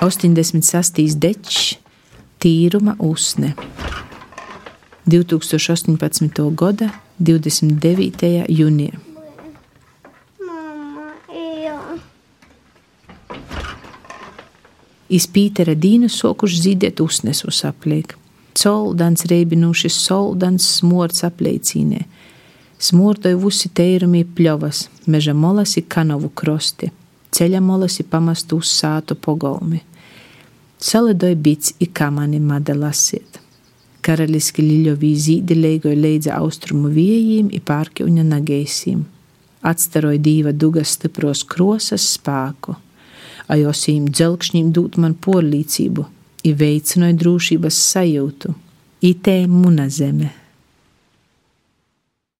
86. dečs, tīruma usne. 2018. gada 29. jūnijā. Iz Pītera dīnu sokuši zīdēt usnesu sapliek. Soldans reibinūši soldans smorts apleicīnē. Smortoj vusi teirumi pļovas, meža molasi kanovu krosti, ceļa molasi pamastu uz sātu pogolmi. Salidoj bits i kamani mada lasiet. Karaliski liļovī zīdi leigoj leidza austrumu viejīm i pārkiuņa nageisim. Atstaroja dīva dugas stipros krosas spēku ajosīm dzelkšņiem dūt man porlīcību, i veicināja drošības sajūtu. Itē muna zeme.